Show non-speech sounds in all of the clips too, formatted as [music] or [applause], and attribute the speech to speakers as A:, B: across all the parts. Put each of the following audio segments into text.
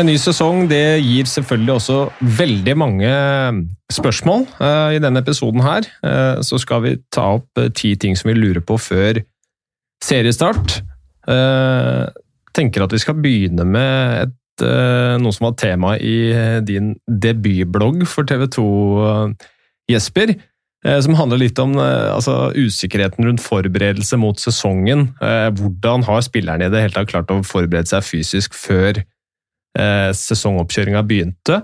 A: En ny sesong det gir selvfølgelig også veldig mange spørsmål. Uh, I denne episoden her uh, så skal vi ta opp ti ting som vi lurer på før seriestart. tenker at vi skal begynne med et, noe som var tema i din debutblogg for TV 2, Jesper. Som handler litt om altså, usikkerheten rundt forberedelse mot sesongen. Hvordan har spillerne i det hele tatt klart å forberede seg fysisk før eh, sesongoppkjøringa begynte.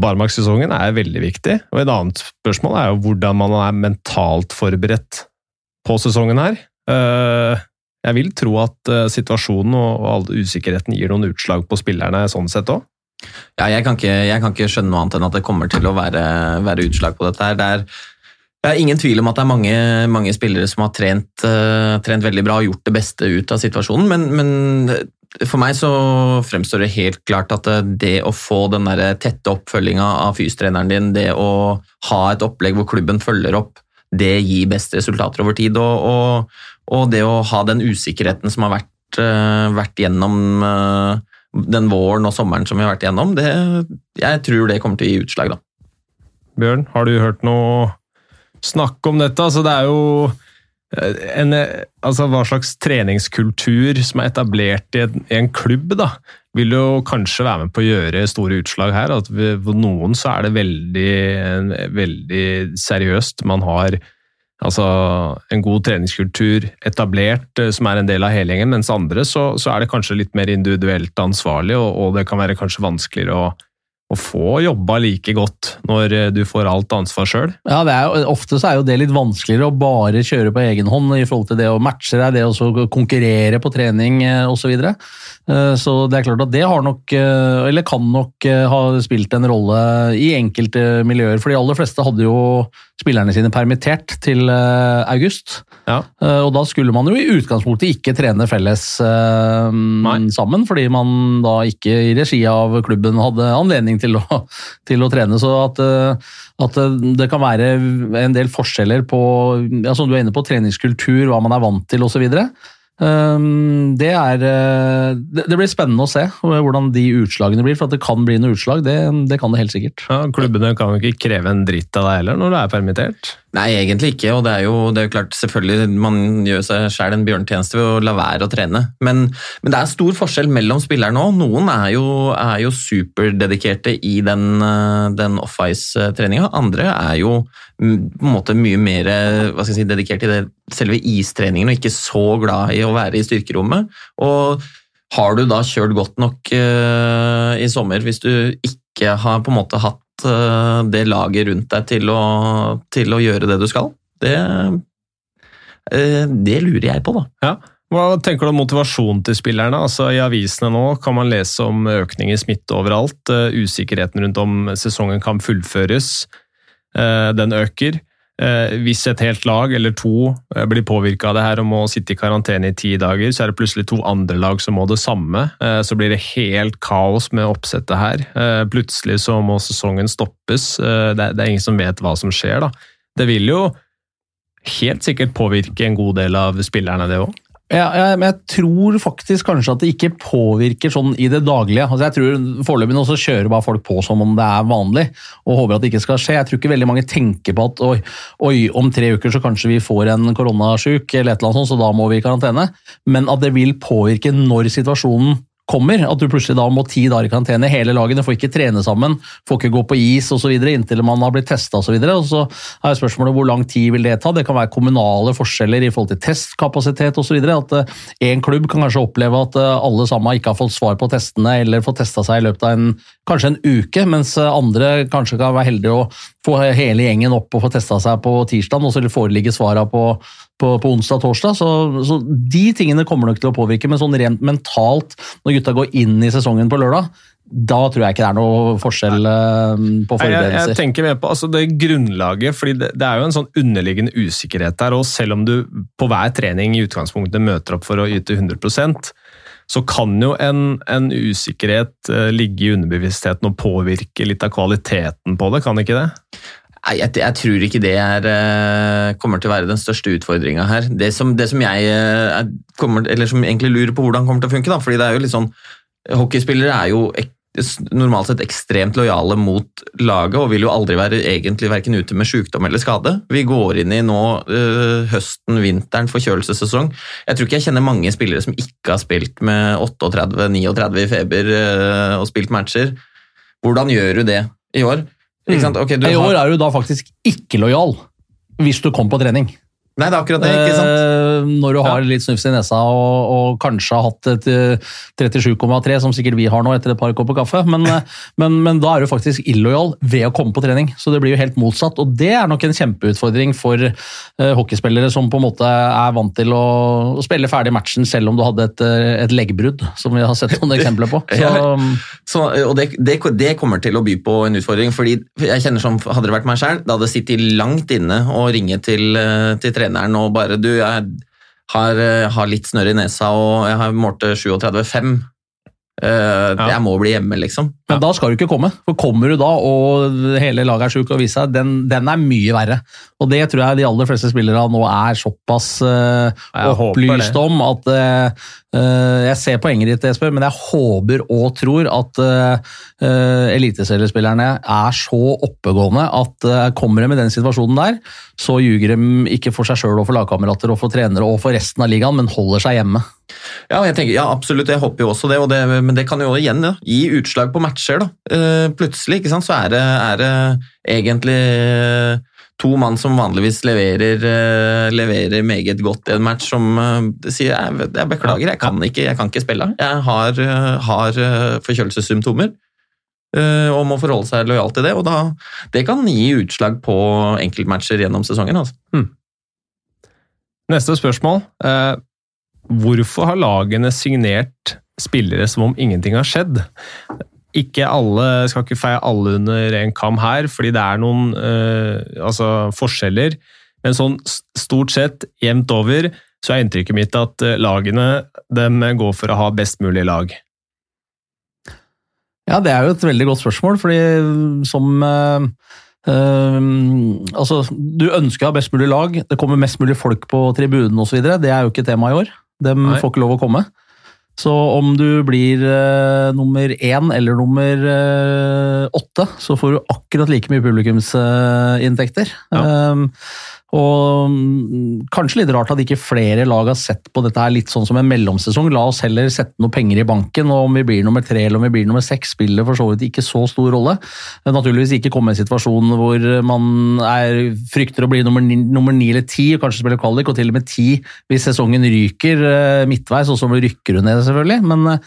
A: Barmarkssesongen er veldig viktig, og et annet spørsmål er jo hvordan man er mentalt forberedt på sesongen her. Eh, jeg vil tro at eh, situasjonen og all usikkerheten gir noen utslag på spillerne sånn sett òg.
B: Ja, jeg kan, ikke, jeg kan, ikke, skjønne noe annet enn at det kommer til å være, være utslag på dette. her. Det er, det er ingen tvil om at det er mange, mange spillere som har trent, uh, trent, veldig bra og gjort det beste ut av situasjonen, men, men for meg så fremstår det helt klart at det å få den der tette oppfølginga av fystreneren din, det å ha et opplegg hvor klubben følger opp, det gir best resultater over tid. Og, og, og det å ha den usikkerheten som har vært, uh, vært gjennom uh, den våren og sommeren som vi har vært gjennom, det, jeg tror det kommer til å gi utslag, da.
A: Bjørn, har du hørt noe snakk om dette? Altså, det er jo en, altså hva slags treningskultur som er etablert i en, i en, klubb, da, vil jo kanskje være med på å gjøre store utslag her. At for noen så er det veldig, veldig seriøst. Man har altså, en god treningskultur etablert eh, som er en del av helgjengen, mens andre så, så er det kanskje litt mer individuelt ansvarlig, og, og det kan være kanskje vanskeligere å å få jobba like godt når eh, du får alt ansvar sjøl?
C: Ja, er, ofte så er jo det litt vanskeligere å bare kjøre på egen hånd i forhold til det å matche deg, det å konkurrere på trening osv. Så, videre. Eh, så det er klart at det har nok, eh, eller kan nok ha spilt en rolle i enkelte miljøer. For de aller fleste hadde jo spillerne sine permittert til august. Ja. Og da skulle man jo i utgangspunktet ikke trene felles sammen, fordi man da ikke i regi av klubben hadde anledning til å, [laughs] til å trene. Så at, eh, at, det kan være en del forskjeller på ja, som du er inne på, treningskultur, hva man er vant til osv. Ehm, det, er, eh, det blir spennende å se hvordan de utslagene blir, for at det kan bli noen utslag. Det, det kan det helt sikkert.
A: Ja, klubbene kan jo ikke kreve en dritt av deg heller når du er permittert?
B: Nei, egentlig ikke. Og det er jo, det er jo klart, selvfølgelig, man gjør seg sjæl en bjørntjeneste ved å la være å trene. Men, men, det er stor forskjell mellom spillerne òg. Noen er jo, er jo superdedikerte i den, den off-ice-treninga. Andre er jo på en måte mye mer hva skal jeg si, dedikert i det, selve istreningen og ikke så glad i å være i styrkerommet. Og har du da kjørt godt nok uh, i sommer hvis du ikke har på en måte hatt Eh, det laget rundt deg til å, til å gjøre det du skal. Det, eh, det, lurer jeg på, da.
A: Ja. Hva tenker du om motivasjonen til spillerne? Altså, I avisene nå kan man lese om økning i smitte overalt. Eh, usikkerheten rundt om sesongen kan fullføres. Den øker. Eh, hvis et helt lag eller to eh, blir påvirka av det her og må sitte i karantene i ti dager, så er det plutselig to andre lag som må det samme. Eh, så blir det helt kaos med oppsettet her. Plutselig så må sesongen stoppes. Det er ingen som vet hva som skjer, da. Det vil jo helt sikkert påvirke en god del av spillerne, det òg.
C: Ja, ja, men jeg tror faktisk kanskje at det ikke påvirker sånn i det daglige. Altså jeg tror Foreløpig nå så kjører bare folk på som om det er vanlig, og håper at det ikke skal skje. Jeg tror ikke veldig mange tenker på at oi, oi om tre uker så kanskje vi får en koronasjuk, eller et eller annet sånt, så da må vi i karantene. Men at det vil påvirke når situasjonen kommer, at du plutselig da må ti dager i karantene, hele lagene får ikke trene sammen, får ikke gå på is osv. inntil man har blitt testa osv. Og, så er spørsmålet hvor lang tid vil det ta. Det kan være kommunale forskjeller i forhold til testkapasitet osv. At én uh, klubb kan kanskje oppleve at uh, alle sammen ikke har fått svar på testene eller fått testa seg i løpet av en, kanskje en uke, mens uh, andre kanskje kan være heldige å få hele gjengen opp og få testa seg på tirsdag, og så foreligge svarene på på, på onsdag-torsdag. Så, så, de tingene kommer nok til å påvirke, men sånn rent mentalt, når gutta går inn i sesongen på lørdag, da tror jeg ikke det er noe forskjell eh, på forberedelser.
A: Jeg, jeg, tenker mer på altså det grunnlaget, fordi det, det, er jo en sånn underliggende usikkerhet der. og Selv om du på hver trening i utgangspunktet møter opp for å yte 100 så kan jo en, en usikkerhet uh, ligge i underbevisstheten og påvirke litt av kvaliteten på det, kan ikke det?
B: Nei, jeg, jeg, tror ikke det er, uh, kommer til å være den største utfordringa her. Det som, det som jeg uh, kommer, eller som egentlig lurer på hvordan kommer til å funke, da, fordi det er jo litt sånn Hockeyspillere er jo ek normalt sett ekstremt lojale mot laget og vil jo aldri være egentlig verken ute med sykdom eller skade. Vi går inn i nå øh, høsten, vinteren, forkjølelsessesong. Jeg tror ikke jeg kjenner mange spillere som ikke har spilt med 38-39 i feber øh, og spilt matcher. Hvordan gjør du det i år?
C: Mm. Okay, I år er du da faktisk ikke lojal hvis du kom på trening.
B: Nei, det er akkurat det, ikke sant?
C: Eh, når du har litt snufs i nesa og, og kanskje har hatt et 37,3, eh, som sikkert vi har nå etter et par kopper kaffe, men, [laughs] eh, men, men, da er du faktisk illojal ved å komme på trening. Så det blir jo helt motsatt, og det er nok en kjempeutfordring for hockeyspillere som på en måte er vant til å, spille ferdig matchen selv om du hadde et, et leggbrudd, som vi har sett noen eksempler på. [laughs] Så,
B: ja, [laughs] så, og det, det, det, kommer til å by på en utfordring, fordi jeg kjenner som hadde det vært meg sjøl, det hadde sittet langt inne og ringe til, til treneren og bare Du, jeg har, eh, har litt snørr i nesa, og jeg har målte 37,5. Uh, ja. Jeg må bli hjemme, liksom.
C: Men da skal du ikke komme. For kommer du da og hele laget er sjukt og viser seg, den, den, er mye verre. Og det tror jeg de aller fleste spillere nå er såpass uh, opplyst om at uh, Uh, jeg ser poenget ditt, Esper, men jeg håper og tror at uh, eliteseriespillerne er så oppegående at kommer de i den situasjonen der, så ljuger de ikke for seg sjøl og for lagkamerater og for trenere og for resten av ligaen, men holder seg hjemme.
B: Ja, jeg tenker, ja absolutt, jeg håper jo også det, det men det kan jo igjen ja, gi utslag på matcher. Da. plutselig ikke sant, så er det, er det egentlig to mann som vanligvis leverer, uh, leverer, meget godt i en match, som sier jeg, jeg, beklager, jeg kan, ikke, jeg kan ikke spille. Jeg har, har forkjølelsessymptomer og må forholde seg lojal til det. og da, Det kan gi utslag på enkeltmatcher gjennom sesongen. Altså. Hmm.
A: Neste spørsmål. hvorfor har lagene signert spillere som om ingenting har skjedd? Ikke alle, skal ikke feie alle under en kam her, fordi det er noen uh, altså forskjeller. Men sånn stort sett jevnt over så er inntrykket mitt at uh, lagene dem går for å ha best mulig lag.
C: Ja, det er jo et veldig godt spørsmål, fordi som uh, altså, Du ønsker å ha best mulig lag, det kommer mest mulig folk på tribunen osv. Det er jo ikke tema i år. De Nei. får ikke lov å komme. Så om du blir uh, nummer én eller nummer uh, åtte, så får du akkurat like mye publikumsinntekter. Uh, ja. um, og mm, kanskje litt rart at ikke flere lag har sett på dette her litt sånn som en mellomsesong. La oss heller sette noe penger i banken, og om vi blir nummer tre eller om vi blir nummer seks, spiller for så vidt ikke så stor rolle. Naturligvis ikke komme i en situasjon hvor man er, frykter å bli nummer ni, nummer ni eller ti, og kanskje spille kvalik, og til og med ti hvis sesongen ryker eh, midtveis, og så rykker du ned, selvfølgelig. Men,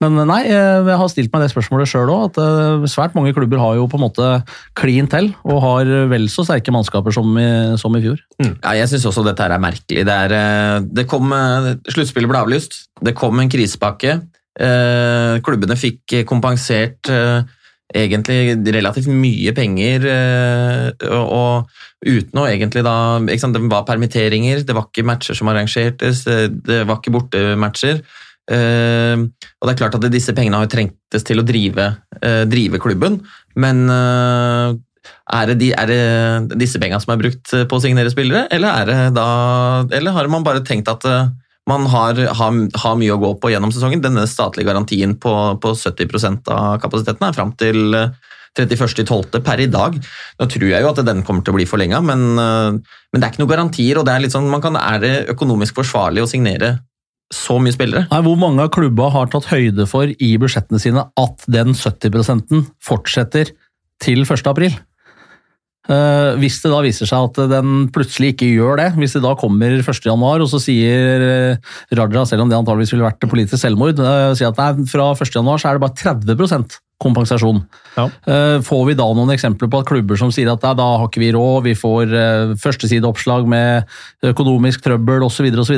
C: men nei, eh, jeg har stilt meg det spørsmålet sjøl òg, at eh, svært mange klubber har jo på en måte klin til, og har vel så sterke mannskaper som i, som i fjor.
B: Mm. Ja, jeg syns også dette er merkelig. Det, er, eh, det kom, eh, Sluttspillet ble avlyst. Det kom en krisepakke. Eh, klubbene fikk kompensert egentlig relativt mye penger, og, uten å egentlig da Det var permitteringer, det var ikke matcher som arrangertes, det var ikke bortematcher. og det er klart at disse pengene har trengtes til å drive, drive klubben, men er det, de, er det disse pengene som er brukt på å signere spillere, eller, da, eller har man bare tenkt at eh, man har, har, har, mye å gå på gjennom sesongen? Denne statlige garantien på, på 70% av kapasiteten er fram til 31.12. Eh, per i dag. Nå tror jeg jo at den kommer til å bli forlenga, men, eh, men, det er ikke noen garantier. og det Er litt sånn, kan, er det økonomisk forsvarlig å signere så mye spillere?
C: Nei, Hvor mange av klubba har tatt høyde for i budsjettene sine at den 70% fortsetter til 1. Uh, hvis det da viser seg at den plutselig ikke gjør det, hvis det da kommer 1.1 og så sier uh, Raja, selv om det antageligvis ville vært politisk selvmord, uh, sier at nei, fra 1.1 så er det bare 30 kompensasjon. Ja. Får vi da noen eksempler på at klubber som sier at nei, da har ikke vi råd, vi får førstesideoppslag med økonomisk trøbbel osv., osv.,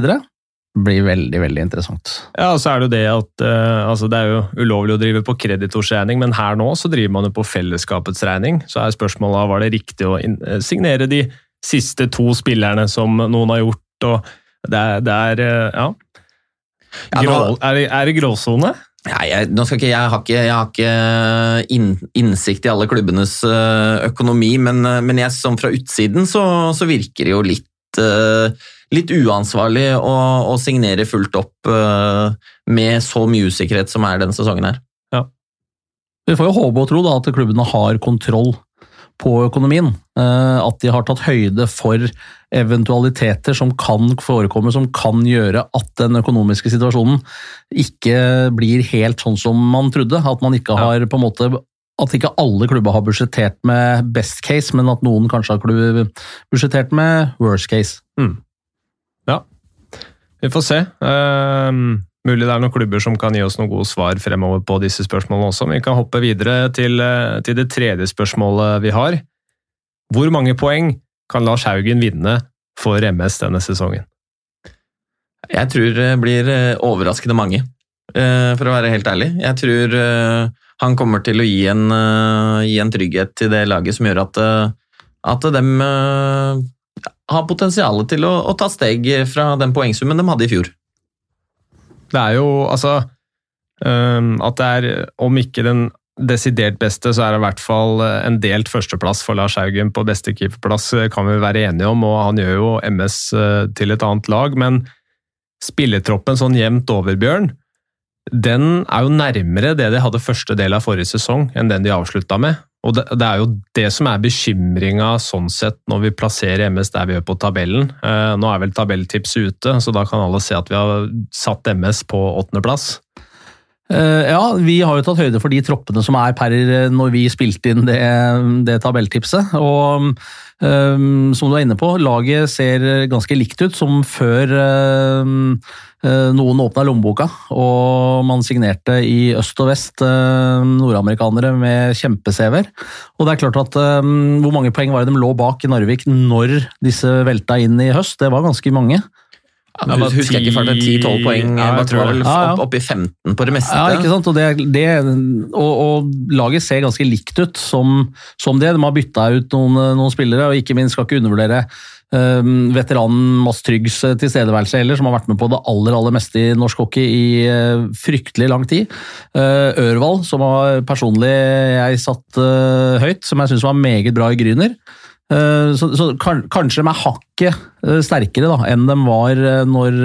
C: blir veldig veldig interessant.
A: Ja, og så er Det jo det at uh, altså det er jo ulovlig å drive på kreditorsregning, men her nå så driver man jo på fellesskapets regning. Så er spørsmålet var det riktig å eh, signere de siste to spillerne som noen har gjort. og Det er, det er uh, ja. Grå, er, det, er det gråsone?
B: Nei, jeg, ikke, jeg, har ikke, jeg har ikke inn, innsikt i alle klubbenes økonomi, men, men jeg, som fra utsiden så, så virker det jo litt litt uansvarlig å, å signere fullt opp uh, med så mye usikkerhet som er denne sesongen her.
A: Ja.
C: Vi får jo håpe og tro da, at klubbene har kontroll på økonomien. Eh, at de har tatt høyde for eventualiteter som kan forekomme, som kan gjøre at den økonomiske situasjonen ikke blir helt sånn som man trodde. At man ikke har på en måte at ikke alle klubber har budsjettert med best case, men at noen kanskje har budsjettert med worst case. Mm.
A: Ja, vi får se. Um Mulig det er noen klubber som kan gi oss noen gode svar fremover på disse spørsmålene også. Men Vi kan hoppe videre til, eh, til det tredje spørsmålet vi har. Hvor mange poeng kan Lars Haugen vinne for MS denne sesongen?
B: Jeg tror det blir eh, overraskende mange, eh, for å være helt ærlig. Jeg tror han kommer til å gi en, gi en trygghet til det laget som gjør at, at de har potensial til å, å ta steg fra den poengsummen de hadde i fjor.
A: Det er jo altså um, At det er, om ikke den desidert beste, så er det i hvert fall eh, en delt førsteplass for Lars Haugen på beste keeperplass, eh, kan vi være enige om, og han gjør jo MS eh, til et annet lag. Men spilletroppen sånn jevnt over, Bjørn, den er jo nærmere det de hadde første del av forrige sesong, enn den de avslutta med. Og det, det, er jo det som er bekymringa sånn sett når vi plasserer MS der vi gjør på tabellen. Eh, nå er vel tabelltipset ute, så da kan alle se at vi har satt MS på åttendeplass.
C: Eh, ja, vi har jo tatt høyde for de troppene som er per når vi spilte inn det, det tabelltipset. Og um, som du er inne på, laget ser ganske likt ut som før um, Eh, noen åpna lommeboka, og man signerte i øst og vest eh, nordamerikanere med kjempe-CV-er. Og det er klart at eh, Hvor mange poeng var det de lå bak i Narvik når disse velta inn i høst? Det var ganske mange.
B: Ja, men husker jeg ikke fart, 10-12 poeng. Ja, jeg tror vel ja, ja. opp, i 15 på det meste.
C: Ja, ikke sant? Og, det, det, og, og laget ser ganske likt ut som, som det. De har bytta ut noen, noen, spillere, og ikke minst skal ikke undervurdere Um, veteranen Mads Tryggs eh, tilstedeværelse heller, som har vært med på det aller aller meste i norsk hockey i uh, fryktelig lang tid. Uh, Ørvald, som har personlig jeg satt uh, høyt, som jeg syns var meget bra i Gryner. Så, så, kanskje de er hakket sterkere da, enn de var når,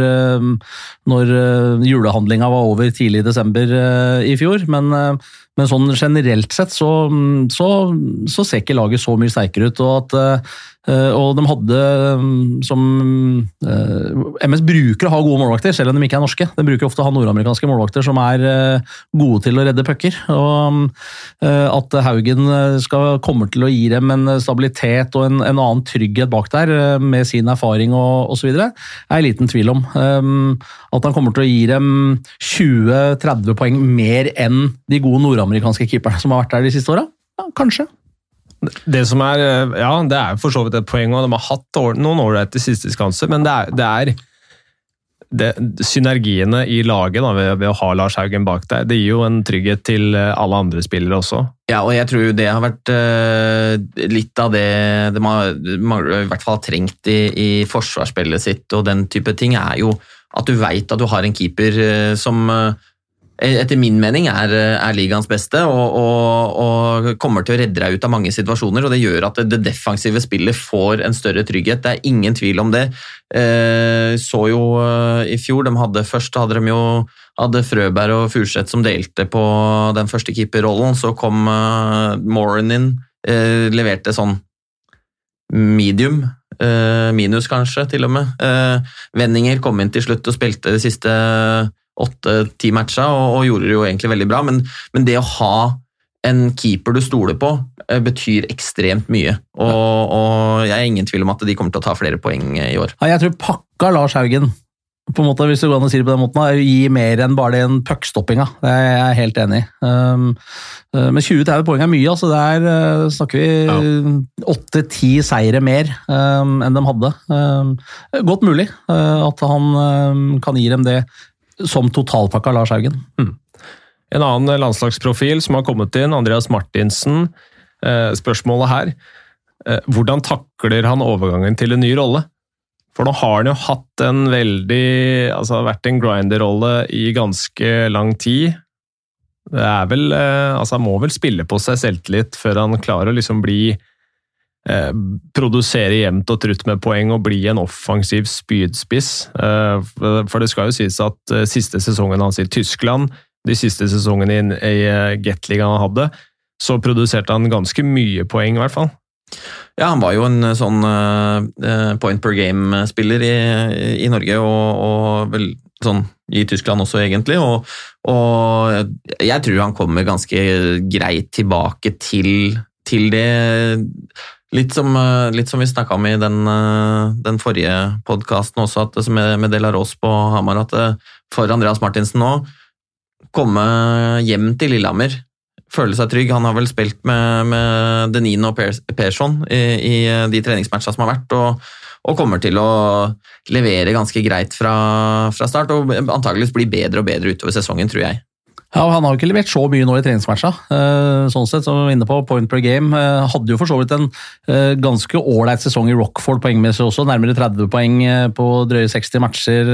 C: når julehandlinga var over tidlig i desember i fjor. Men, men sånn generelt sett så, så, så, ser ikke laget så mye sterkere ut. og at Eh, og de hadde som eh, MS bruker å ha gode målvakter, selv om de ikke er norske. De bruker ofte å ha nordamerikanske målvakter som er eh, gode til å redde pucker. At Haugen skal, kommer til å gi dem en stabilitet og en, en annen trygghet bak der, med sin erfaring og osv., er jeg liten tvil om. At han kommer til å gi dem 20-30 poeng mer enn de gode nordamerikanske keeperne som har vært der de siste åra? Ja, kanskje.
A: Det som er, eh, ja, det er for så vidt et poeng, og de har hatt noen ålreite sisteskanser, men det er, det er det, synergiene i laget da, ved, ved, å ha Lars Haugen bak deg, det gir jo en trygghet til eh, alle andre spillere også.
B: Ja, og jeg tror det har vært uh, litt av det de har, i hvert fall har trengt i, i forsvarsspillet sitt og den type ting, er jo at du veit at du har en keeper uh, som uh, etter min mening er, er ligaens beste og, og, og, kommer til å redde deg ut av mange situasjoner. og Det gjør at det defensive spillet får en større trygghet. Det er ingen tvil om det. Eh, så jo eh, i fjor, de hadde først hadde de jo hadde Frøberg og Furseth som delte på den første keeperrollen. Så kom uh, Moran inn, eh, leverte sånn medium. Eh, minus, kanskje, til og med. Eh, Vendinger kom inn til slutt og spilte de siste åtte-ti matcher, og, og, gjorde det jo egentlig veldig bra. Men, men, det å ha en keeper du stoler på, eh, betyr ekstremt mye. Og, og, jeg er ingen tvil om at de kommer til å ta flere poeng i år.
C: Ja, jeg tror pakka Lars Haugen, på en måte, hvis du går an å si det på den måten, gir mer enn bare den puckstoppinga. Det er jeg helt enig i. Um, uh, men 20-30 poeng er mye. altså Der uh, snakker vi åtte-ti ja. seire mer um, enn de hadde. Um, godt mulig uh, at han um, kan gi dem det som totalpakka Lars Haugen. Mm.
A: En annen landslagsprofil som har kommet inn, Andreas Martinsen. Eh, spørsmålet her eh, Hvordan takler han overgangen til en ny rolle? For nå har han jo hatt en veldig Altså vært en grinder-rolle i ganske lang tid. Det er vel eh, Altså, han må vel spille på seg selvtillit før han klarer å liksom bli Eh, produsere jevnt og trutt med poeng og bli en offensiv spydspiss. Eh, for det skal jo sies at eh, siste sesongen hans i Tyskland de siste sesongene i, i Gateligaen han hadde, så produserte han ganske mye poeng, i hvert fall.
B: Ja, han var jo en sånn point per game-spiller i, i, Norge, og, og, vel sånn i Tyskland også, egentlig. Og, og jeg tror han kommer ganske greit tilbake til, til det Litt som, litt som, vi snakka om i den, den forrige podkasten også, at, med, med Delaros på Hamar, at for Andreas Martinsen nå komme hjem til Lillehammer føle seg trygg. Han har vel spilt med, med Denin og Persson i, i de treningsmatchene som har vært, og, og, kommer til å levere ganske greit fra, fra start. Og antageligvis bli bedre og bedre utover sesongen, tror jeg.
C: Ja, Han har jo ikke levert så mye nå i treningsmatcha. Eh, sånn sett, som vi var inne på, point per game. Eh, hadde jo for så vidt en eh, ganske ålreit sesong i Rockford poengmessig også. Nærmere 30 poeng på drøye 60 matcher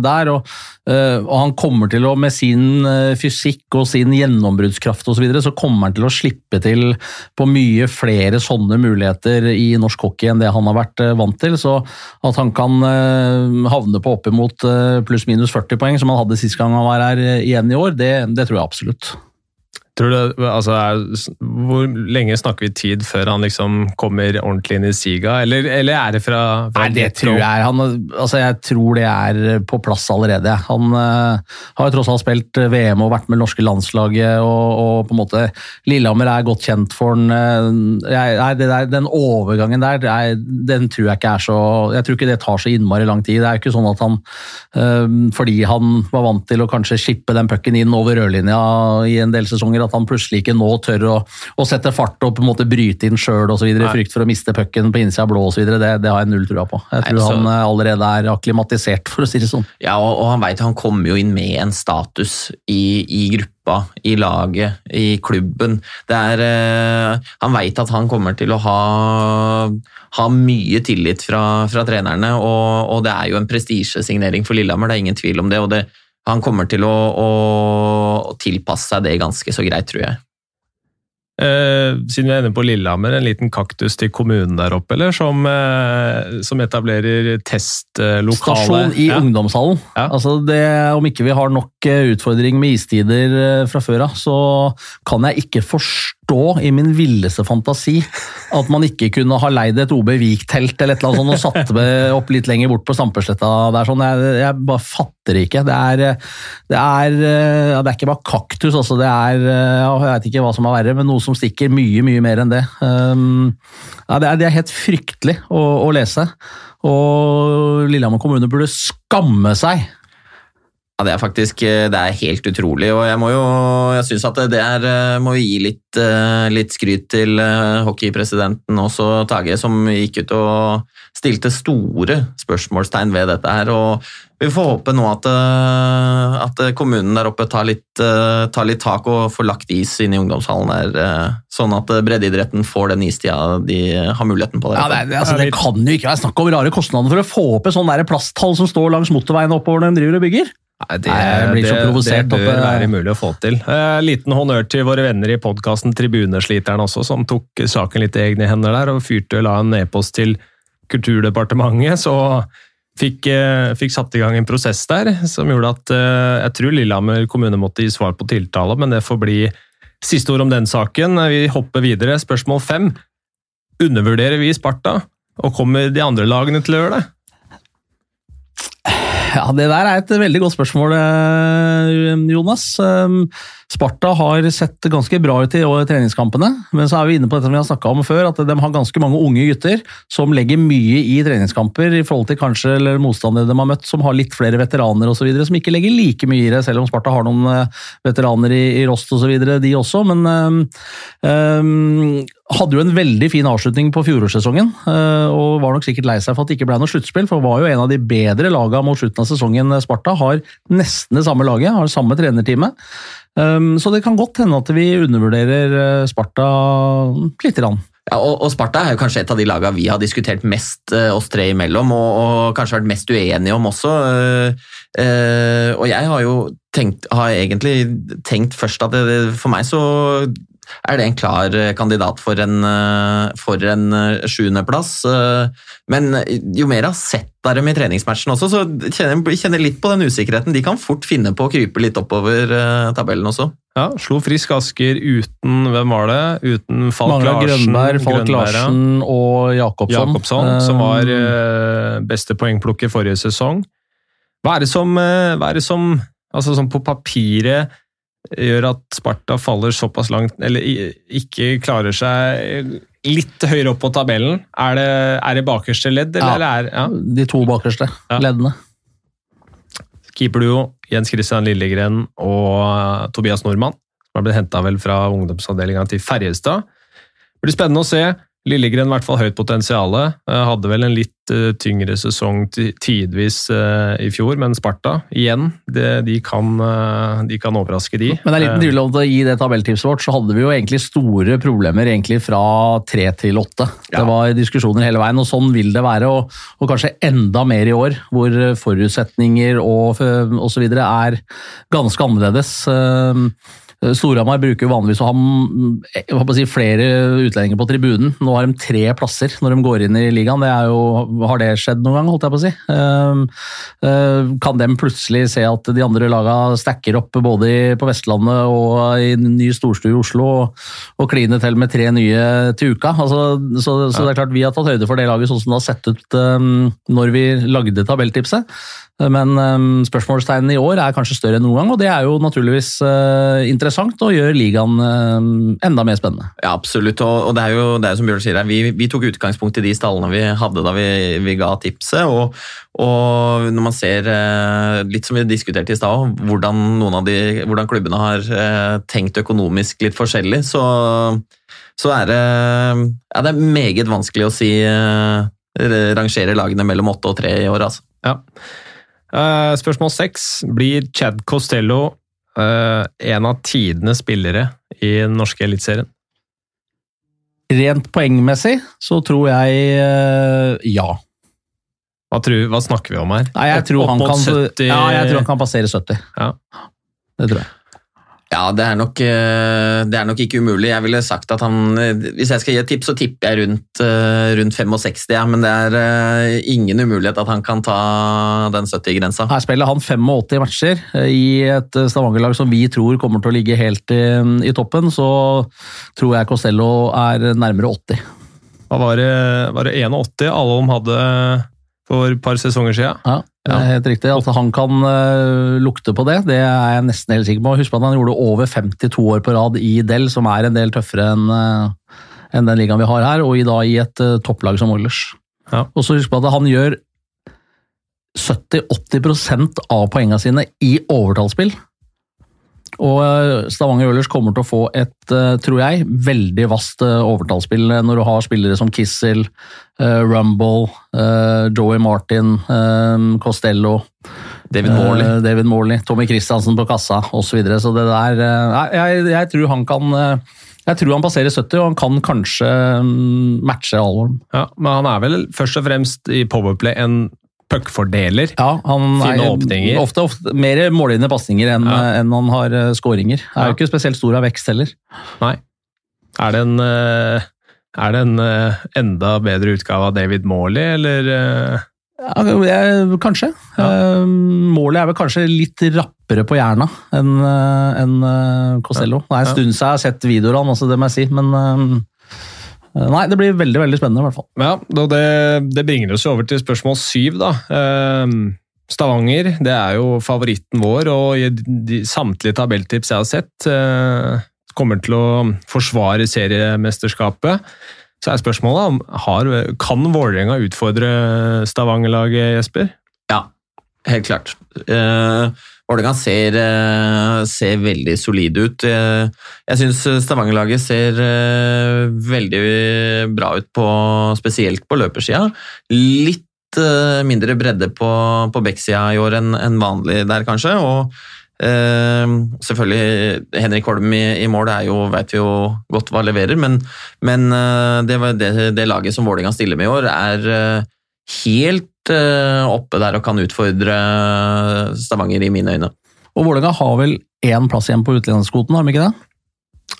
C: der. og og han kommer til å, med sin fysikk og sin gjennombruddskraft osv., så, videre, så kommer han til å slippe til på mye flere sånne muligheter i norsk hockey enn det han har vært vant til. Så at han kan havne på oppimot pluss-minus 40 poeng, som han hadde sist gang han var her igjen i år, det, det tror jeg absolutt.
A: Tror du, altså, Hvor lenge snakker vi tid før han liksom kommer ordentlig inn i siga, eller, eller er det fra, fra
C: Nei, det tror jeg, han, altså, jeg tror det er på plass allerede. Han uh, har tross alt spilt VM og vært med det norske landslaget, og, og, på en måte Lillehammer er godt kjent for han. Jeg, der, den overgangen der, jeg, den tror jeg ikke er så Jeg tror ikke det tar så innmari lang tid. Det er jo ikke sånn at han, uh, fordi han var vant til å kanskje skippe den pucken inn over rødlinja i en del sesonger, at han plutselig ikke nå tør å, å sette fart og på en måte bryte inn sjøl osv. frykt for å miste pucken på innsida av blå osv. Det, det har jeg null trua på. Jeg tror Nei, så... han eh, allerede er akklimatisert, for å si det sånn.
B: Ja, og, og han veit han kommer jo inn med en status i, i gruppa i laget, i klubben. Er, eh, han veit at han kommer til å ha, ha mye tillit fra, fra trenerne, og, og, det er jo en prestisjesignering for Lillehammer, det er ingen tvil om det. og det han kommer til å, å, å tilpasse seg det ganske så greit, tror jeg.
A: Eh, siden vi er inne på Lillehammer, en liten kaktus til kommunen der oppe, eller? Som, eh, som etablerer testlokale
C: Stasjon i ja. ungdomshallen. Ja. Altså det, om ikke vi har nok eh, utfordring med istider eh, fra før av, så kan jeg ikke forstå i min villeste fantasi at man ikke kunne ha leid et OB Vik-telt eller et eller annet sånt og satt meg opp litt lenger bort på Stampesletta der. Sånn. Jeg, jeg, bare fatter ikke. Det er, det er, ja, det er ikke bare kaktus, altså. Det er Jeg vet ikke hva som er verre, men noe som stikker mye, mye mer enn det. Um, ja, det, er, det, er, helt fryktelig å, å lese. Og Lillehammer kommune burde skamme seg
B: ja, Det er faktisk det er helt utrolig, og jeg må jo jeg synes at det er, må gi litt, litt skryt til hockeypresidenten også, Tage, som gikk ut og stilte store spørsmålstegn ved dette her. og Vi får håpe nå at, eh, at kommunen der oppe tar litt, eh, tar litt, tak og får lagt is inn i ungdomshallen der, eh, sånn at breddeidretten får den istida de har muligheten på.
C: Der. Ja, det, altså, det, kan jo ikke være snakk om rare kostnader for å få opp en sånn plasthall som står langs motorveien oppover den driver og bygger.
A: Nei, det, Nei, det, det, bør være mulig å få til. Eh, liten honnør til våre venner i podkasten Tribunesliteren også, som tok saken litt i egne hender der og fyrte la en e-post til Kulturdepartementet, så fikk, eh, fikk, satt i gang en prosess der som gjorde at eh, jeg tror Lillehammer kommune måtte gi svar på tiltale, men det får bli siste ord om den saken. Vi hopper videre. Spørsmål fem. Undervurderer vi Sparta, og kommer de andre lagene til å gjøre det?
C: Ja, Det der er et veldig godt spørsmål, eh, Jonas. Ehm, Sparta har sett ganske bra ut i treningskampene, men så er vi inne på dette som vi har snakka om før, at de har ganske mange unge gutter som legger mye i treningskamper i forhold til kanskje eller motstandere de har møtt, som har litt flere veteraner osv., som ikke legger like mye i det, selv om Sparta har noen eh, veteraner i, i Rost osv., de også. Men um, hadde jo en veldig fin avslutning på fjorårssesongen, og var nok sikkert lei seg for at det ikke ble noe sluttspill, for var jo en av de bedre lagene mot slutten av sesongen. Sparta har nesten det samme laget, har samme trenerteamet. Um, så det kan godt hende at vi undervurderer uh, Sparta lite grann.
B: Ja, og, Sparta er jo kanskje et av de lagene vi har diskutert mest oss tre imellom, og, og, kanskje vært mest uenige om også. Og jeg har jo tenkt, har egentlig tenkt først at det, for meg så er det en klar eh, kandidat for en, eh, for en eh, sjuendeplass. Men jo mer jeg har sett av dem i treningsmatchen også, så kjenner jeg kjenner litt på den usikkerheten. De kan fort finne på å krype litt oppover tabellen også.
A: Ja, Slo Frisk Asker uten Hvem var det? Uten Falk
C: Mangla
A: Larsen.
C: Grønberg, Falk
A: Grønberg.
C: Larsen og Jakobsson.
A: Jakobsson, som var beste poengplukker forrige sesong. Hva er det som, hva er det som altså som på papiret gjør at Sparta faller såpass langt, eller ikke klarer seg litt høyere opp på tabellen? Er det, er det bakerste ledd, eller,
C: Ja.
A: eller er ja.
C: De to bakerste
A: Ja.
C: leddene.
A: keeperduo Jens Christian Lillegren og eh, Tobias Nordmann, som har blitt henta vel fra ungdomsavdelinga til Ferjestad. Det blir spennende å se. Lillegren i hvert fall høyt potensial. Hadde vel en litt eh, tyngre sesong tidvis eh, i fjor, men Sparta igjen, det, de, kan, eh, de kan overraske, de.
C: Men det er liten
A: Eh,
C: tvil om at i det tabelltipset vårt så hadde vi jo egentlig store problemer egentlig fra tre til åtte.
B: Ja.
C: Det var diskusjoner hele veien, og sånn vil det være. Og, og kanskje enda mer i år, hvor forutsetninger og, videre er ganske annerledes. Eh, Storhamar bruker jo vanligvis å ha si, flere utlendinger på tribunen. Nå har de tre plasser når de går inn i ligaen. Det jo, har det skjedd noen gang, holdt jeg på å si? Eh, eh, Kan de plutselig se at de andre lagene stacker opp både på Vestlandet og i ny storstue i Oslo, og, kline til med tre nye til uka? Altså, så, så det er klart vi har tatt høyde for det laget sånn som det har sett ut eh, når vi lagde tabelltipset. Men um, spørsmålstegnene i år er kanskje større enn noen gang, og det er jo naturligvis eh, interessant og gjør ligaen eh, enda mer spennende.
B: Ja, absolutt. Og, det er jo det er som Bjørn sier vi, vi tok utgangspunkt i de stallene vi hadde da vi, vi ga tipset. Og, og når man ser, eh, litt som vi diskuterte i stad, hvordan, hvordan klubbene har eh, tenkt økonomisk litt forskjellig, så, så er det, ja, det er meget vanskelig å si rangere lagene mellom åtte og tre i år. altså.
A: Ja. Eh, spørsmål seks. Blir Chad Costello uh, en av tidenes spillere i den norske eliteserien?
C: Rent poengmessig så tror jeg uh, ja.
A: Hva, tror- hva snakker vi om her?
C: Nei, jeg tror,
A: opp
C: han kan,
A: 70
C: ja, jeg tror han kan passere 70.
A: Ja.
C: Det tror jeg.
B: Ja, det er, nok, eh, det er nok ikke umulig. Jeg ville sagt at han eh, Hvis jeg skal gi et tips, så tipper jeg rundt, eh, rundt 65, ja, men det er ingen umulighet at han kan ta den 70-grensa.
C: Her spiller han 85 matcher i et Stavanger-lag som vi tror kommer til å ligge helt i, i toppen, så tror jeg Costello er nærmere 80.
A: Hva var det, var det 81 alle om hadde for et par sesonger siden?
C: Ja, det er helt riktig. At han kan uh, lukte på det, det er jeg nesten helt sikker på. Husk på at han gjorde over 52 år på rad i Del, som er en del tøffere enn uh, en den ligaen vi har her, og i, da i et uh, topplag som Oilers.
A: Ja.
C: Og så husk på at han gjør 70-80% av poengene sine i overtallsspill. Og eh, Stavanger Oilers kommer til å få et, eh, tror jeg, veldig vast eh, overtallsspill når du har spillere som Kissel, Rumble, Joey Martin, Costello,
B: David Morley.
C: David Morley, Tommy Christiansen på kassa osv. Så, videre. så det der jeg, jeg tror han kan jeg tror han passerer 70, og han kan kanskje mm, matche Alvorn.
A: Ja, men han er vel først og fremst i Powerplay en puckfordeler.
C: Ja, han
A: Fine
C: er
A: åpninger.
C: Ofte, ofte mer målgivende pasninger enn
A: Ja.
C: enn han har eh, skåringer. Er jo ikke spesielt stor av vekst heller.
A: Nei. Er det en, eh, er det en eh, enda bedre utgave av David Morley, eller eh,
C: Ja, jeg, kanskje. Ja. målet er vel kanskje litt rappere på hjerna enn en eh, Costello. Det er en stund siden jeg har sett videoer han, altså, det må jeg si. Men eh, nei, det blir veldig veldig spennende, i hvert fall.
A: Ja, det, det bringer oss over til spørsmål syv, da. Ehm, Stavanger, det er jo favoritten vår, og i de, samtlige tabelltips jeg har sett, eh, kommer til å forsvare seriemesterskapet. Så er spørsmålet om kan Vålerenga utfordre Stavanger-laget, Jesper?
B: Helt klart. Uh, Vålerenga ser, eh, ser veldig solide ut. Eh, jeg syns Stavanger-laget ser veldig bra ut, på, spesielt på løpersida. Litt mindre bredde på, på backsida i år enn en vanlig der, kanskje. og eh, selvfølgelig Henrik Holm i, i mål er jo, vet vi jo godt hva leverer, men, men det, det, det laget som Vålerenga stiller med i år, er helt oppe der og kan utfordre Stavanger i mine øyne.
C: Og Vålerenga har vel én plass igjen på utlendingskvoten, har de ikke det?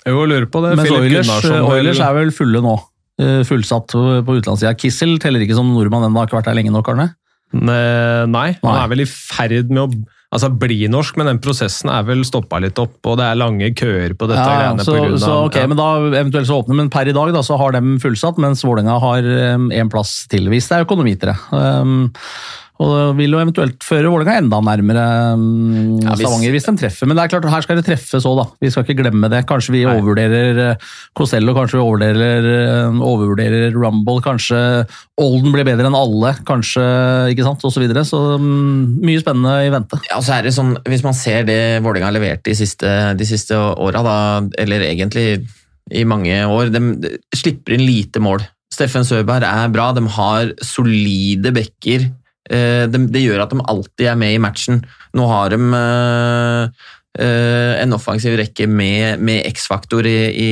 A: Jo, lurer på det.
C: Mens Oilers, Oilers er vel fulle nå. Eh, Fullsatt på utenlandssida. Kissel teller ikke som nordmann ennå, har ikke vært der lenge nok, Arne?
A: Ne- Nei, han er vel i ferd med å altså, bli norsk, men den prosessen er vel stoppa litt opp, og det er lange køer på dette
C: Ja,
A: greiene
C: så,
A: på grunn av
C: så ok,
A: ja.
C: men da eventuelt så åpner, men per i dag da, så har de fullsatt, mens Vålerenga har én plass til, hvis det er økonomi til det. Um, og det vil jo eventuelt føre Vålerenga enda nærmere um,
B: Ja, hvis-
C: Stavanger hvis de treffer. Men det er klart, her skal det treffes òg, da. Vi skal ikke glemme det. Kanskje vi
A: Nei.
C: overvurderer Cosello, Costello, kanskje vi overvurderer, eh, overvurderer Rumble, kanskje Olden blir bedre enn alle, kanskje, ikke sant, og så videre. Så um, mye spennende i vente.
B: Ja, så er det sånn, Hvis man ser det Vålerenga har levert de siste, de siste åra, da, eller egentlig i mange år De, de slipper inn lite mål. Steffen Søberg er bra, de har solide backer. Eh, det gjør at de alltid er med i matchen. Nå har de eh, en offensiv rekke med, med X-faktor i, i,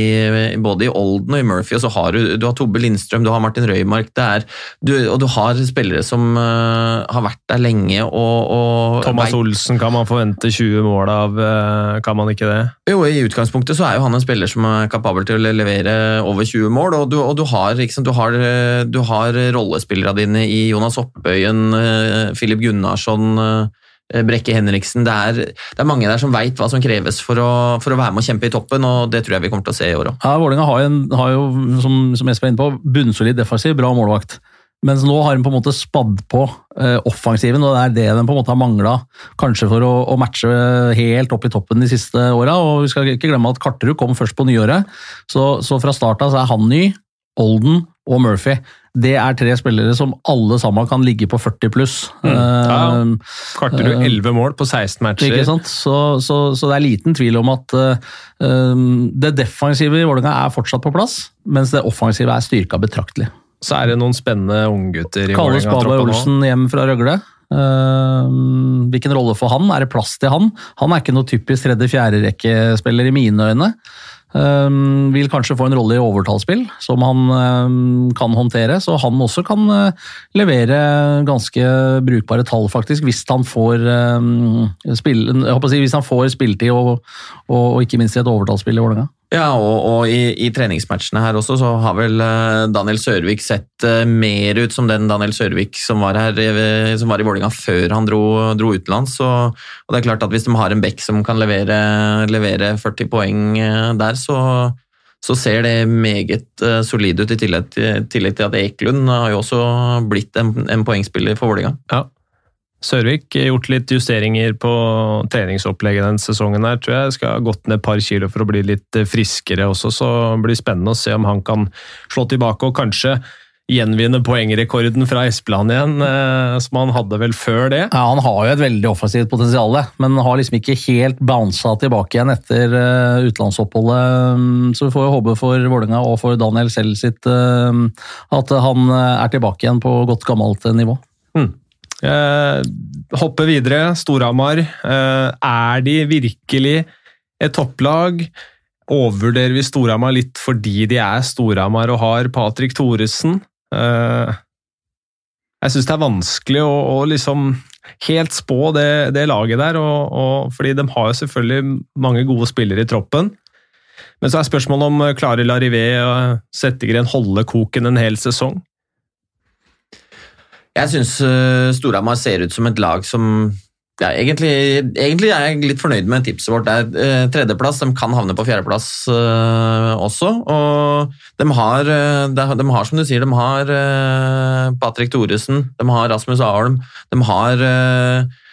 B: både i Olden og i Murphy, og så har du, du har Tobbe Lindstrøm, du har Martin Røymark, er, du, og du har spillere som eh, har vært der lenge og, og
A: Thomas Olsen kan man forvente 20 mål av, eh, kan man ikke det?
B: Jo, I utgangspunktet så er jo han en spiller som er kapabel til å levere over 20 mål. og Du, og du har, sant, du har, eh, du har rollespillerne dine i Jonas Oppøyen, eh, Filip Gunnarsson, eh, Brekke Henriksen. Det er, det er mange der som veit hva som kreves for å, for å være med og kjempe i toppen, og det tror jeg vi kommer til å se i år òg.
C: Ja, Vålerenga har, har jo, som, som Espen er inne på, bunnsolid defensiv, bra målvakt. Mens nå har de på en måte spadd på eh, offensiven, og det er det de på en måte har mangla. Kanskje for å, å matche helt opp i toppen de siste åra. Og vi skal ikke glemme at Karterud kom først på nyåret, så, så fra starten så er han ny. Olden og Murphy. Det er tre spillere som alle sammen kan ligge på 40 pluss.
A: Mm. Ja, ja.
C: Eh,
A: Karterud
C: Eh,
A: 11 mål på 16 matcher.
C: ikke sant? Så, så, så det er liten tvil om at um, det defensive i Vålerenga er fortsatt på plass, mens det offensive er styrka betraktelig.
A: Så er det noen spennende unggutter i
C: Kalle Spaberg. Olsen hjem fra Røgle. Uh, hvilken rolle for han? Er det plass til han? Han er ikke noe typisk tredje-fjerde-rekkespiller i mine øyne. Eh, vil kanskje få en rolle i overtallsspill, som han um, kan håndtere. Så han også kan uh, levere ganske brukbare tall, faktisk, hvis han får, um, spill, si, hvis han får spilletid og, og, og ikke minst i et overtallsspill i Vålerenga.
B: Ja, og, og i, i treningsmatchene her også, så har vel eh, Daniel Sørvik sett eh, mer ut som den Daniel Sørvik som var her, eh, som var i Vålinga før han dro, dro utenlands. Og, og det er klart at hvis de har en bekk som kan levere, levere 40 poeng der, så, så ser det meget solid ut, i tillegg, til- tillegg til at Eklund har jo også blitt en, en poengspiller for Vålinga.
A: Ja. Sørvik gjort litt justeringer på treningsopplegget den sesongen. her, tror jeg Skal ha gått ned et par kilo for å bli litt eh, friskere også, så det blir spennende å se om han kan slå tilbake og kanskje gjenvinne poengrekorden fra Espeland igjen, eh, som han hadde vel før det.
C: Ja, Han har jo et veldig offensivt potensial, men har liksom ikke helt bounsa tilbake igjen etter eh, utenlandsoppholdet. Mm, Så vi får jo håpe for Vålerenga og for Daniel selv sitt at han er tilbake igjen på godt gammelt nivå. nivå.
A: Eh, hoppe videre, Storhamar. Eh, er de virkelig et topplag? Overvurderer vi Storhamar litt fordi de er Storhamar og har Patrick Thoresen? Eh, jeg syns det er vanskelig å, å liksom helt spå det, det laget der, og, og, fordi de har jo selvfølgelig mange gode spillere i troppen. Men så er spørsmålet om eh, klarer Larivé og Settegren holde koken en hel sesong?
B: Jeg syns uh, Storhamar ser ut som et lag som ja, egentlig, egentlig er jeg litt fornøyd med tipset vårt. Det er uh, tredjeplass. De kan havne på fjerdeplass uh, også. Og de har, uh, de, de har, som du sier, de har uh, Patrick Thoresen, de har Rasmus Aholm, de har uh,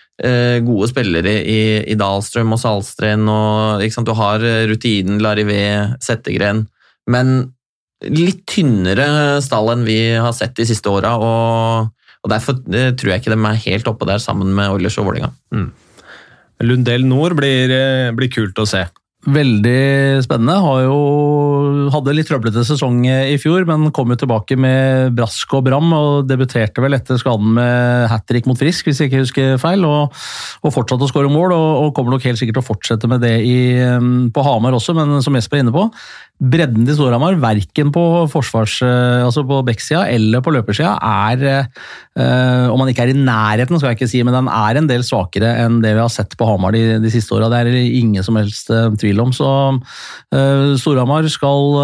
B: gode spillere i, i Dahlstrøm og Salstren. Og? Du har rutinen Larivé, Settegren. Men litt tynnere stall enn vi har sett de siste åra. Og, og derfor eh, tror jeg ikke de er helt oppe der sammen med Oilers og Vålerenga.
A: Lundell Nord blir, eh, blir kult å se.
C: Veldig spennende. Har jo, hadde litt trøblete sesong i fjor, men kom jo tilbake med brask og bram og debuterte vel etter skaden med hat trick mot Frisk, hvis jeg ikke husker feil, og, og fortsatte å skåre mål. Og, og kommer nok helt sikkert til å fortsette med det i, på Hamar også, men som Jesper er inne på, bredden til Storhamar, verken på forsvars, altså på backsida eller på løpersida, er øh, Om man ikke er i nærheten, skal jeg ikke si, men den er en del svakere enn det vi har sett på Hamar de, de siste åra. Det er det ingen som helst øh, tvil om. Så øh, Storhamar skal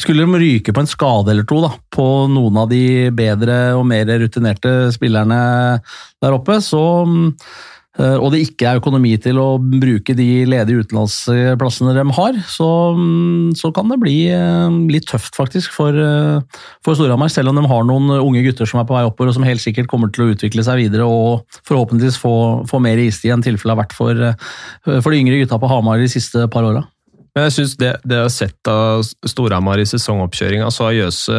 C: Skulle de ryke på en skade eller to da, på noen av de bedre og mer rutinerte spillerne der oppe, så Eh, og det ikke er økonomi til å bruke de ledige utenlandsplassene de har, så, mm, så kan det bli eh, litt tøft faktisk for, eh, for Storhamar. Selv om de har noen unge gutter som er på vei oppover og som helt sikkert kommer til å utvikle seg videre og forhåpentligvis få, få mer istid enn tilfellet har vært for, for de yngre gutta på Hamar de siste par åra.
A: Men jeg synes det, det jeg har sett av Storhamar i sesongoppkjøringa, så har Jøse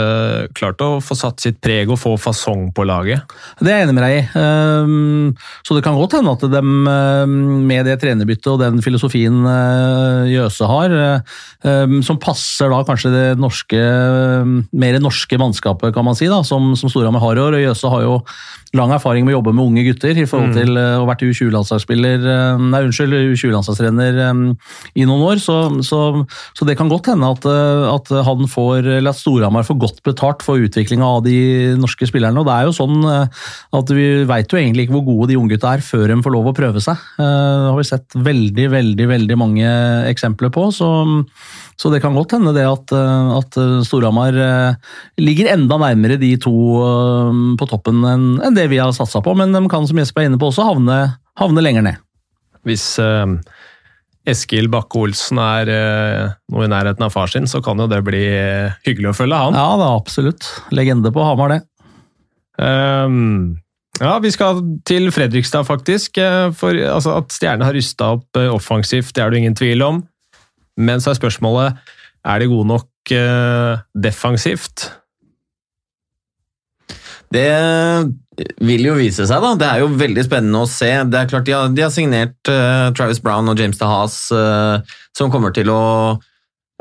A: klart å få satt sitt preg og få fasong på laget.
C: Det er jeg enig med deg i. Ehm, så det kan godt hende at de ehm, med det trenerbyttet og den filosofien eh, Jøse har, ehm, som passer da kanskje det norske, mer norske mannskapet, kan man si, da, som, som Storhamar har i år. og Jøse har jo lang erfaring med å jobbe med unge gutter i forhold mm. til eh, å ha vært U20-landslagsspiller, nei unnskyld, U20-landslagstrener i noen år. så så, så, det kan godt hende at, eh, at han får, eller at Storhamar får godt betalt for utviklinga av de norske spillerne. og det er jo sånn eh, at Vi veit jo egentlig ikke hvor gode de unggutta er før de får lov å prøve seg. Eh, det har vi sett veldig veldig, veldig mange eksempler på. så, så det kan godt hende det at, at Storhamar ligger enda nærmere de to på toppen enn, enn det vi har satsa på. Men de kan, som Jesper er inne på, også havne, havne lenger ned.
A: Hvis uh, Eskil Bakke-Olsen er eh, noe i nærheten av far sin, så kan jo det bli eh, hyggelig å følge han.
C: Ja, det er absolutt. Legende på Hamar, det.
A: Um, ja, vi skal til Fredrikstad, faktisk. Eh, for altså, At Stjerne har rysta opp offensivt, det er det ingen tvil om. Men så er spørsmålet er de gode nok uh, defensivt.
B: Det vil jo vise seg, da. Det er jo veldig spennende å se. Det er klart De har, de har signert uh, Travis Brown og James DeHaas, uh, som kommer til å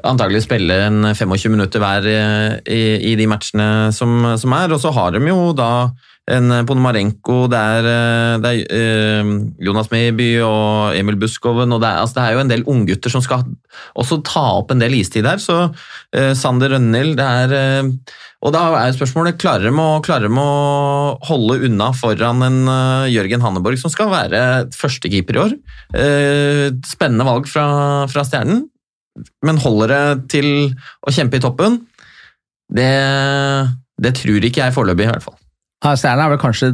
B: antagelig spille en 25 minutter hver uh, i, i, de matchene som, som, er. Og så har de jo da en Ponomarenko, det er, det er Jonas Meiby og Emil Buskoven og det er, altså det er jo en del unggutter som skal også ta opp en del istid her. Så Sander Rønnild, det er og da er spørsmålet klarer de, å, klarer de å holde unna foran en Jørgen Hanneborg, som skal være førstekeeper i år. Spennende valg fra, fra, Stjernen, men holder det til å kjempe i toppen? Det, det tror ikke jeg foreløpig, i hvert fall.
C: Stjernen er vel kanskje,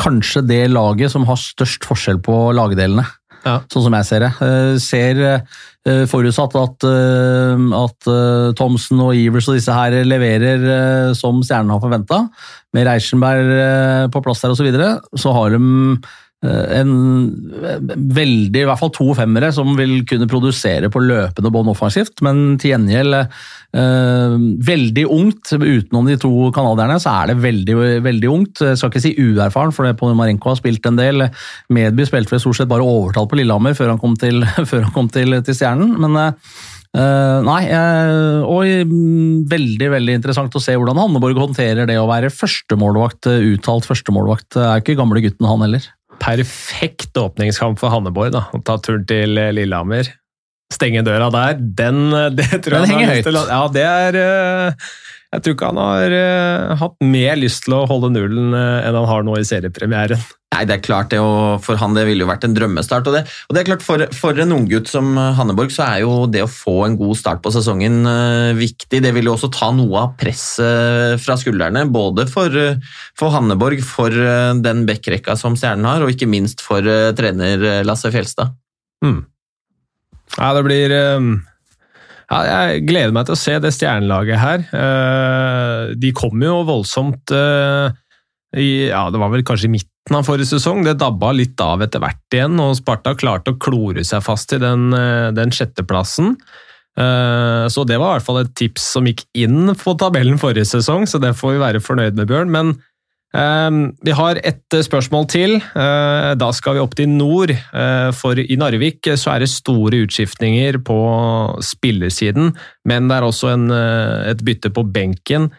C: kanskje det laget som har størst forskjell på lagdelene. Ja. Sånn som jeg ser det. Uh, ser Eh, forutsatt at, eh, at eh, Thomsen og Ivers og disse her leverer som stjernen har forventa, med Reichenberg på plass der osv., så, videre, så har de en veldig, i hvert fall to femmere som vil kunne produsere på løpende bånd offensivt, men til gjengjeld eh, veldig ungt. Utenom de to canadierne så er det veldig veldig ungt. Jeg skal ikke si uerfaren, for det Marenko har spilt en del. Medby spilte vel stort sett bare overtall på Lillehammer før han kom til, [laughs] han kom til, til Stjernen. men eh, Uh, nei, uh, og um, veldig veldig interessant å se hvordan Hanneborg håndterer det å være førstemålvakt, uttalt førstemålvakt. Er ikke gamle gutten, han heller
A: perfekt åpningskamp for Hanneborg. da, Å ta turen til eh, Lillehammer. Stenge døra der. Den, eh, det tror
C: Den jeg henger høyt.
A: Ja, det er eh, Jeg tror ikke han har hatt mer lyst til å holde nullen enn han har nå i seriepremieren.
B: Nei, det er klart det, og For han det ville jo vært en drømmestart. og det, og det er klart For, for en unggutt som Hanneborg så er jo det å få en god start på sesongen uh, viktig. Det vil jo også ta noe av presset fra skuldrene, både for, for Hanneborg, for uh, den backrekka som Stjernen har, og ikke minst for uh, trener Lasse Fjelstad. Mm.
A: Ja, det blir ja, jeg gleder meg til å se det stjernelaget her. De kom jo voldsomt i, ja, Det var vel kanskje i midten av forrige sesong. Det dabba litt av etter hvert igjen, og Sparta klarte å klore seg fast i den, eh, den sjetteplassen. Eh, så det var i hvert fall et tips som gikk inn på tabellen forrige sesong, så det får vi være fornøyd med, Bjørn. Men vi har et spørsmål til. Uh, da skal vi opp til nord. Uh, for i Narvik så er det store utskiftninger på spillersiden, men det er også en, et bytte på benken.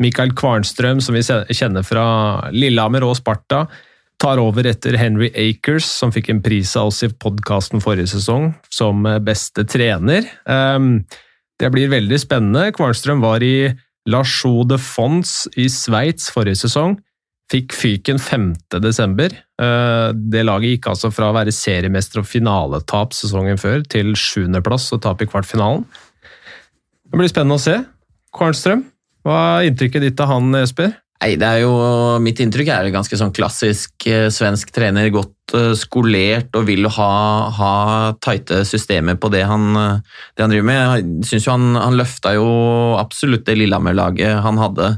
A: Mikael Kvarnstrøm, som vi kjenner fra Lillehammer og Sparta, tar over etter Henry Akers, som fikk en pris av oss i podkasten forrige sesong som beste trener. Ehm, det blir veldig spennende. Kvarnstrøm var i La Chaux de Fonds i Sveits forrige sesong. Fikk fyken 5. desember. Eh, Det laget gikk altså fra å være seriemester og finaletap sesongen før til sjuendeplass og tap i kvartfinalen. Det blir spennende å se. Kvarnstrøm, hva er inntrykket ditt av han, Jesper?
B: Nei, det er jo, Mitt inntrykk er ganske sånn klassisk eh, svensk trener. Godt eh, skolert og vil ha, ha tighte systemer på det han, det han driver med. Jeg synes jo han, han løfta jo absolutt det Lillehammer-laget han hadde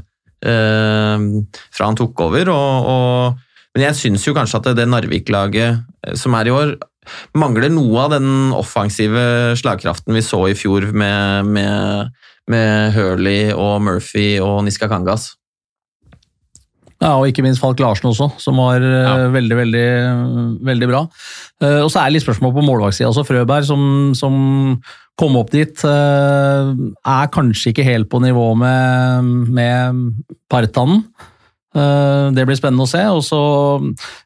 B: fra han tok over. Og, og, men jeg syns jo kanskje at det, det Narvik-laget eh, som er i år, mangler noe av den offensive slagkraften vi så i fjor med, med, med Hurley og Murphy og Niska Kangas.
C: Ja, og ikke minst Falk Larsen også, som var eh,
A: Ja.
C: veldig, veldig, veldig bra. Eh, Og så er det litt spørsmål på målvaktsida også. Frøberg, som, som kom opp dit, eh, er kanskje ikke helt på nivå med, med Partanen. Eh, Det blir spennende å se. Og så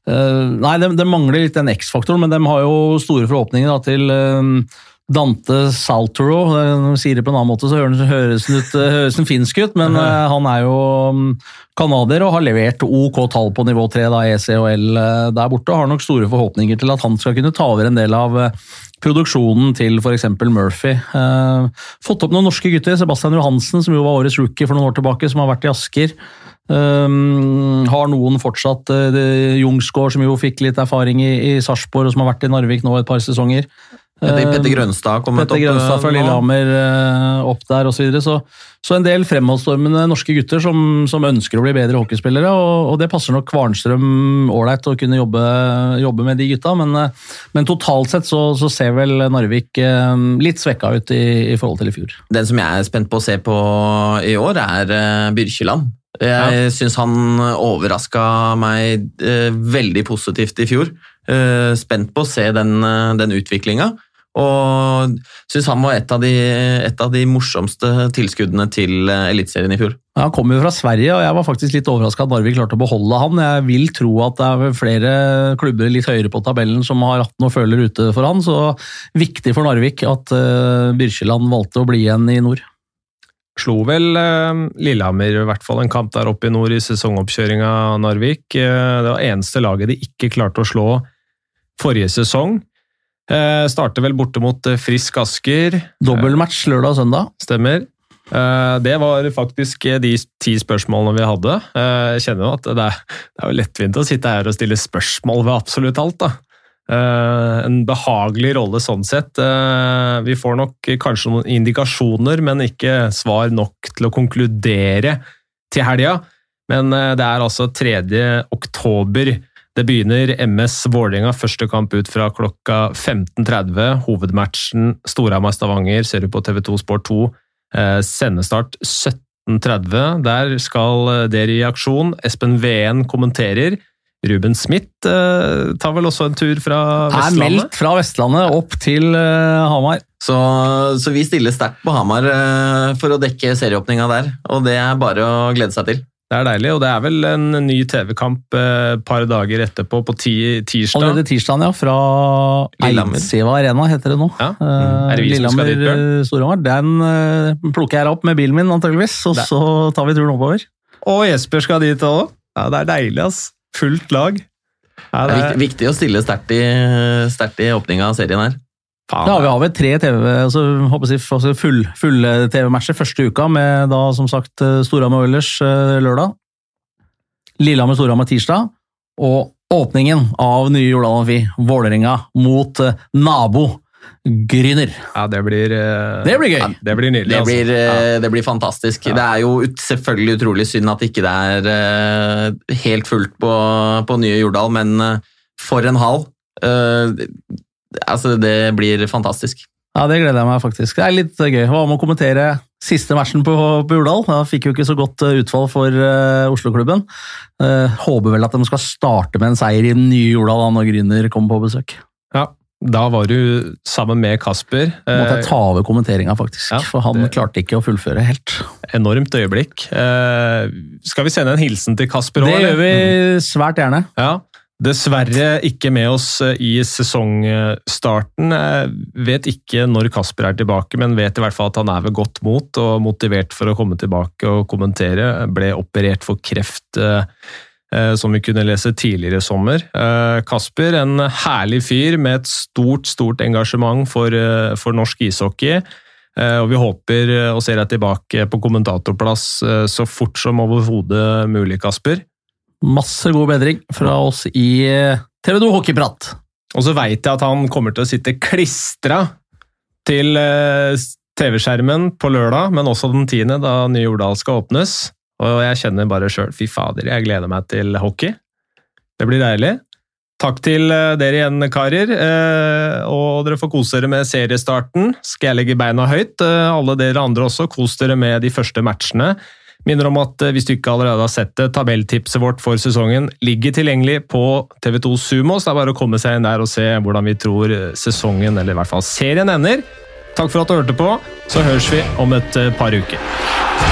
C: eh, Nei, det, det mangler litt den X-faktoren, men de har jo store forhåpninger da, til Dante Saltoro. Når de sier det på en annen måte, så høres han, ut, høres den finsk ut, men han er jo mm, canadier og har levert OK tall på nivå 3 da, ECHL der borte. og Har nok store forhåpninger til at han skal kunne ta over en del av produksjonen til f.eks. Murphy. Eh, fått opp noen norske gutter. Sebastian Johansen, som jo var årets rookie for noen år tilbake, som har vært i Asker. Um, har noen fortsatt uh, Jungsgaard, som jo fikk litt erfaring i, i Sarpsborg, og som har vært i Narvik nå et par sesonger.
B: Petter, Petter Grønstad kom
C: Petter
B: opp.
C: Grønstad fra
B: eh.
C: Lillehammer eh, opp der osv. Så, videre. så så en del fremadstormende norske gutter som, som ønsker å bli bedre hockeyspillere, og, og det passer nok Kvarnstrøm ålreit å kunne jobbe, jobbe med de gutta, men, eh, men totalt sett så, så ser vel Narvik eh, litt svekka ut i, i forhold til i fjor.
B: Den som jeg er spent på å se på i år, er Byrkjeland. Jeg
A: Ja.
B: syns han overraska meg eh, veldig positivt i fjor. Eh, spent på å se den, den utviklinga. Og syns han var et av, de, et av de morsomste tilskuddene til uh, Eliteserien i fjor.
C: Han kommer jo fra Sverige, og jeg var faktisk litt overraska at Narvik klarte å beholde han. Jeg vil tro at det er flere klubber litt høyere på tabellen som har hatt noen føler ute for han, så viktig for Narvik at uh, Byrkjeland valgte å bli igjen i nord.
A: Slo vel eh, Lillehammer i hvert fall en kamp der oppe i nord i sesongoppkjøringa av Narvik. Eh, det var eneste laget de ikke klarte å slå forrige sesong. Eh, starter vel borte mot eh, Frisk Asker.
C: Dobbeltmatch lørdag og søndag.
A: Stemmer. Eh, Det var faktisk de ti spørsmålene vi hadde. Eh, Jeg kjenner jo at det er, det er jo lettvint å sitte her og stille spørsmål ved absolutt alt. da. Eh, En behagelig rolle sånn sett. Eh, Vi får nok kanskje noen indikasjoner, men ikke svar nok til å konkludere til helga. Men eh, det er altså 3. oktober. Det begynner MS Vålerenga, første kamp ut fra klokka 15.30. Hovedmatchen Storhamar-Stavanger ser du på TV2 Sport 2. Eh, Sendestart 17.30. Der skal dere i aksjon. Espen Veen kommenterer. Ruben Smith eh, tar vel også en tur fra Vestlandet?
C: Er
A: Vestlandet?
C: meldt fra Vestlandet opp til eh, Hamar.
B: Så, så vi stiller sterkt på Hamar eh, for å dekke serieåpninga der. Og det er bare å glede seg til.
A: Det er deilig, og det er vel en ny TV-kamp et par dager etterpå, på ti, tirsdag.
C: Allerede tirsdag, ja. Fra
B: Lillehammer.
C: Eidsiva Arena, heter det nå.
A: Ja.
C: Mm.
A: Er det?
C: Lillehammer, eh, Storhamar. Den eh, plukker jeg opp med bilen min, antageligvis, og
A: Det-
C: så tar vi turen oppover.
A: Og Jesper skal dit òg. Ja, det er deilig, ass. Fullt lag. Ja,
B: Det
A: det
B: er
A: er,
B: viktig, viktig å stille sterkt i, sterkt i åpninga av serien her.
A: Faen,
C: Ja, vi har vel tre TV, altså, håper jeg, altså full, fulle TV-matcher første uka, med da som sagt eh, Storhamar Oilers eh, lørdag, Lillehammer-Storhamar tirsdag, og åpningen av nye Jordal Amfi, Vålerenga mot eh, nabo Gryner.
A: ja, det blir eh,
C: Det blir gøy!
A: Det blir nydelig.
B: Det
A: altså. Ja.
B: eh, det blir fantastisk.
A: Ja.
B: Det er jo ut, selvfølgelig utrolig synd at ikke det er uh, helt fullt på, på nye Jordal, men uh, for en hall. Eh, altså, det blir fantastisk.
C: Ja, det gleder jeg meg faktisk. Det er litt gøy. Hva med å kommentere siste matchen på, på Urdal? Da fikk jo ikke så godt eh, utfall for uh, Oslo-klubben. Uh, håper vel at de skal starte med en seier i den nye Jordal da når Grüner kommer på besøk.
A: Ja, da var du sammen med Kasper.
C: Måtte jeg ta over kommenteringa, faktisk.
A: ja,
C: for han
A: det-
C: klarte ikke å fullføre helt.
A: enormt øyeblikk. Eh, skal vi sende en hilsen til Kasper
C: Det
A: òg?
C: gjør vi svært gjerne.
A: Ja. Dessverre ikke med oss eh, i sesongstarten. Jeg vet ikke når Kasper er tilbake, men vet i hvert fall at han er ved godt mot og motivert for å komme tilbake og kommentere. Ble operert for kreft eh, eh, som vi kunne lese tidligere i sommer. Eh, Kasper, en herlig fyr med et stort, stort engasjement for, eh, for norsk ishockey. Eh, Og vi håper og å se deg tilbake på kommentatorplass eh, så fort som overhodet mulig, Kasper.
C: Masse god bedring fra oss i eh, TV 2 Hockeyprat.
A: Og så veit jeg at han kommer til å sitte klistra til eh, TV-skjermen på lørdag, men også den tiende, da Nye Jordal skal åpnes. Og jeg kjenner bare sjøl, fy fader, jeg gleder meg til hockey. Det blir deilig. Takk til eh, dere igjen, karer. Og dere får kose dere med seriestarten. Skal jeg legge beina høyt? Alle dere andre også, kos dere med de første matchene. Minner om at eh, hvis du ikke allerede har sett det, tabelltipset vårt for sesongen ligger tilgjengelig på TV2 Sumo, så det er bare å komme seg inn der og se hvordan vi tror eh, sesongen, eller i hvert fall serien, ender. Takk for at du hørte på, så høres vi om et eh, par uker.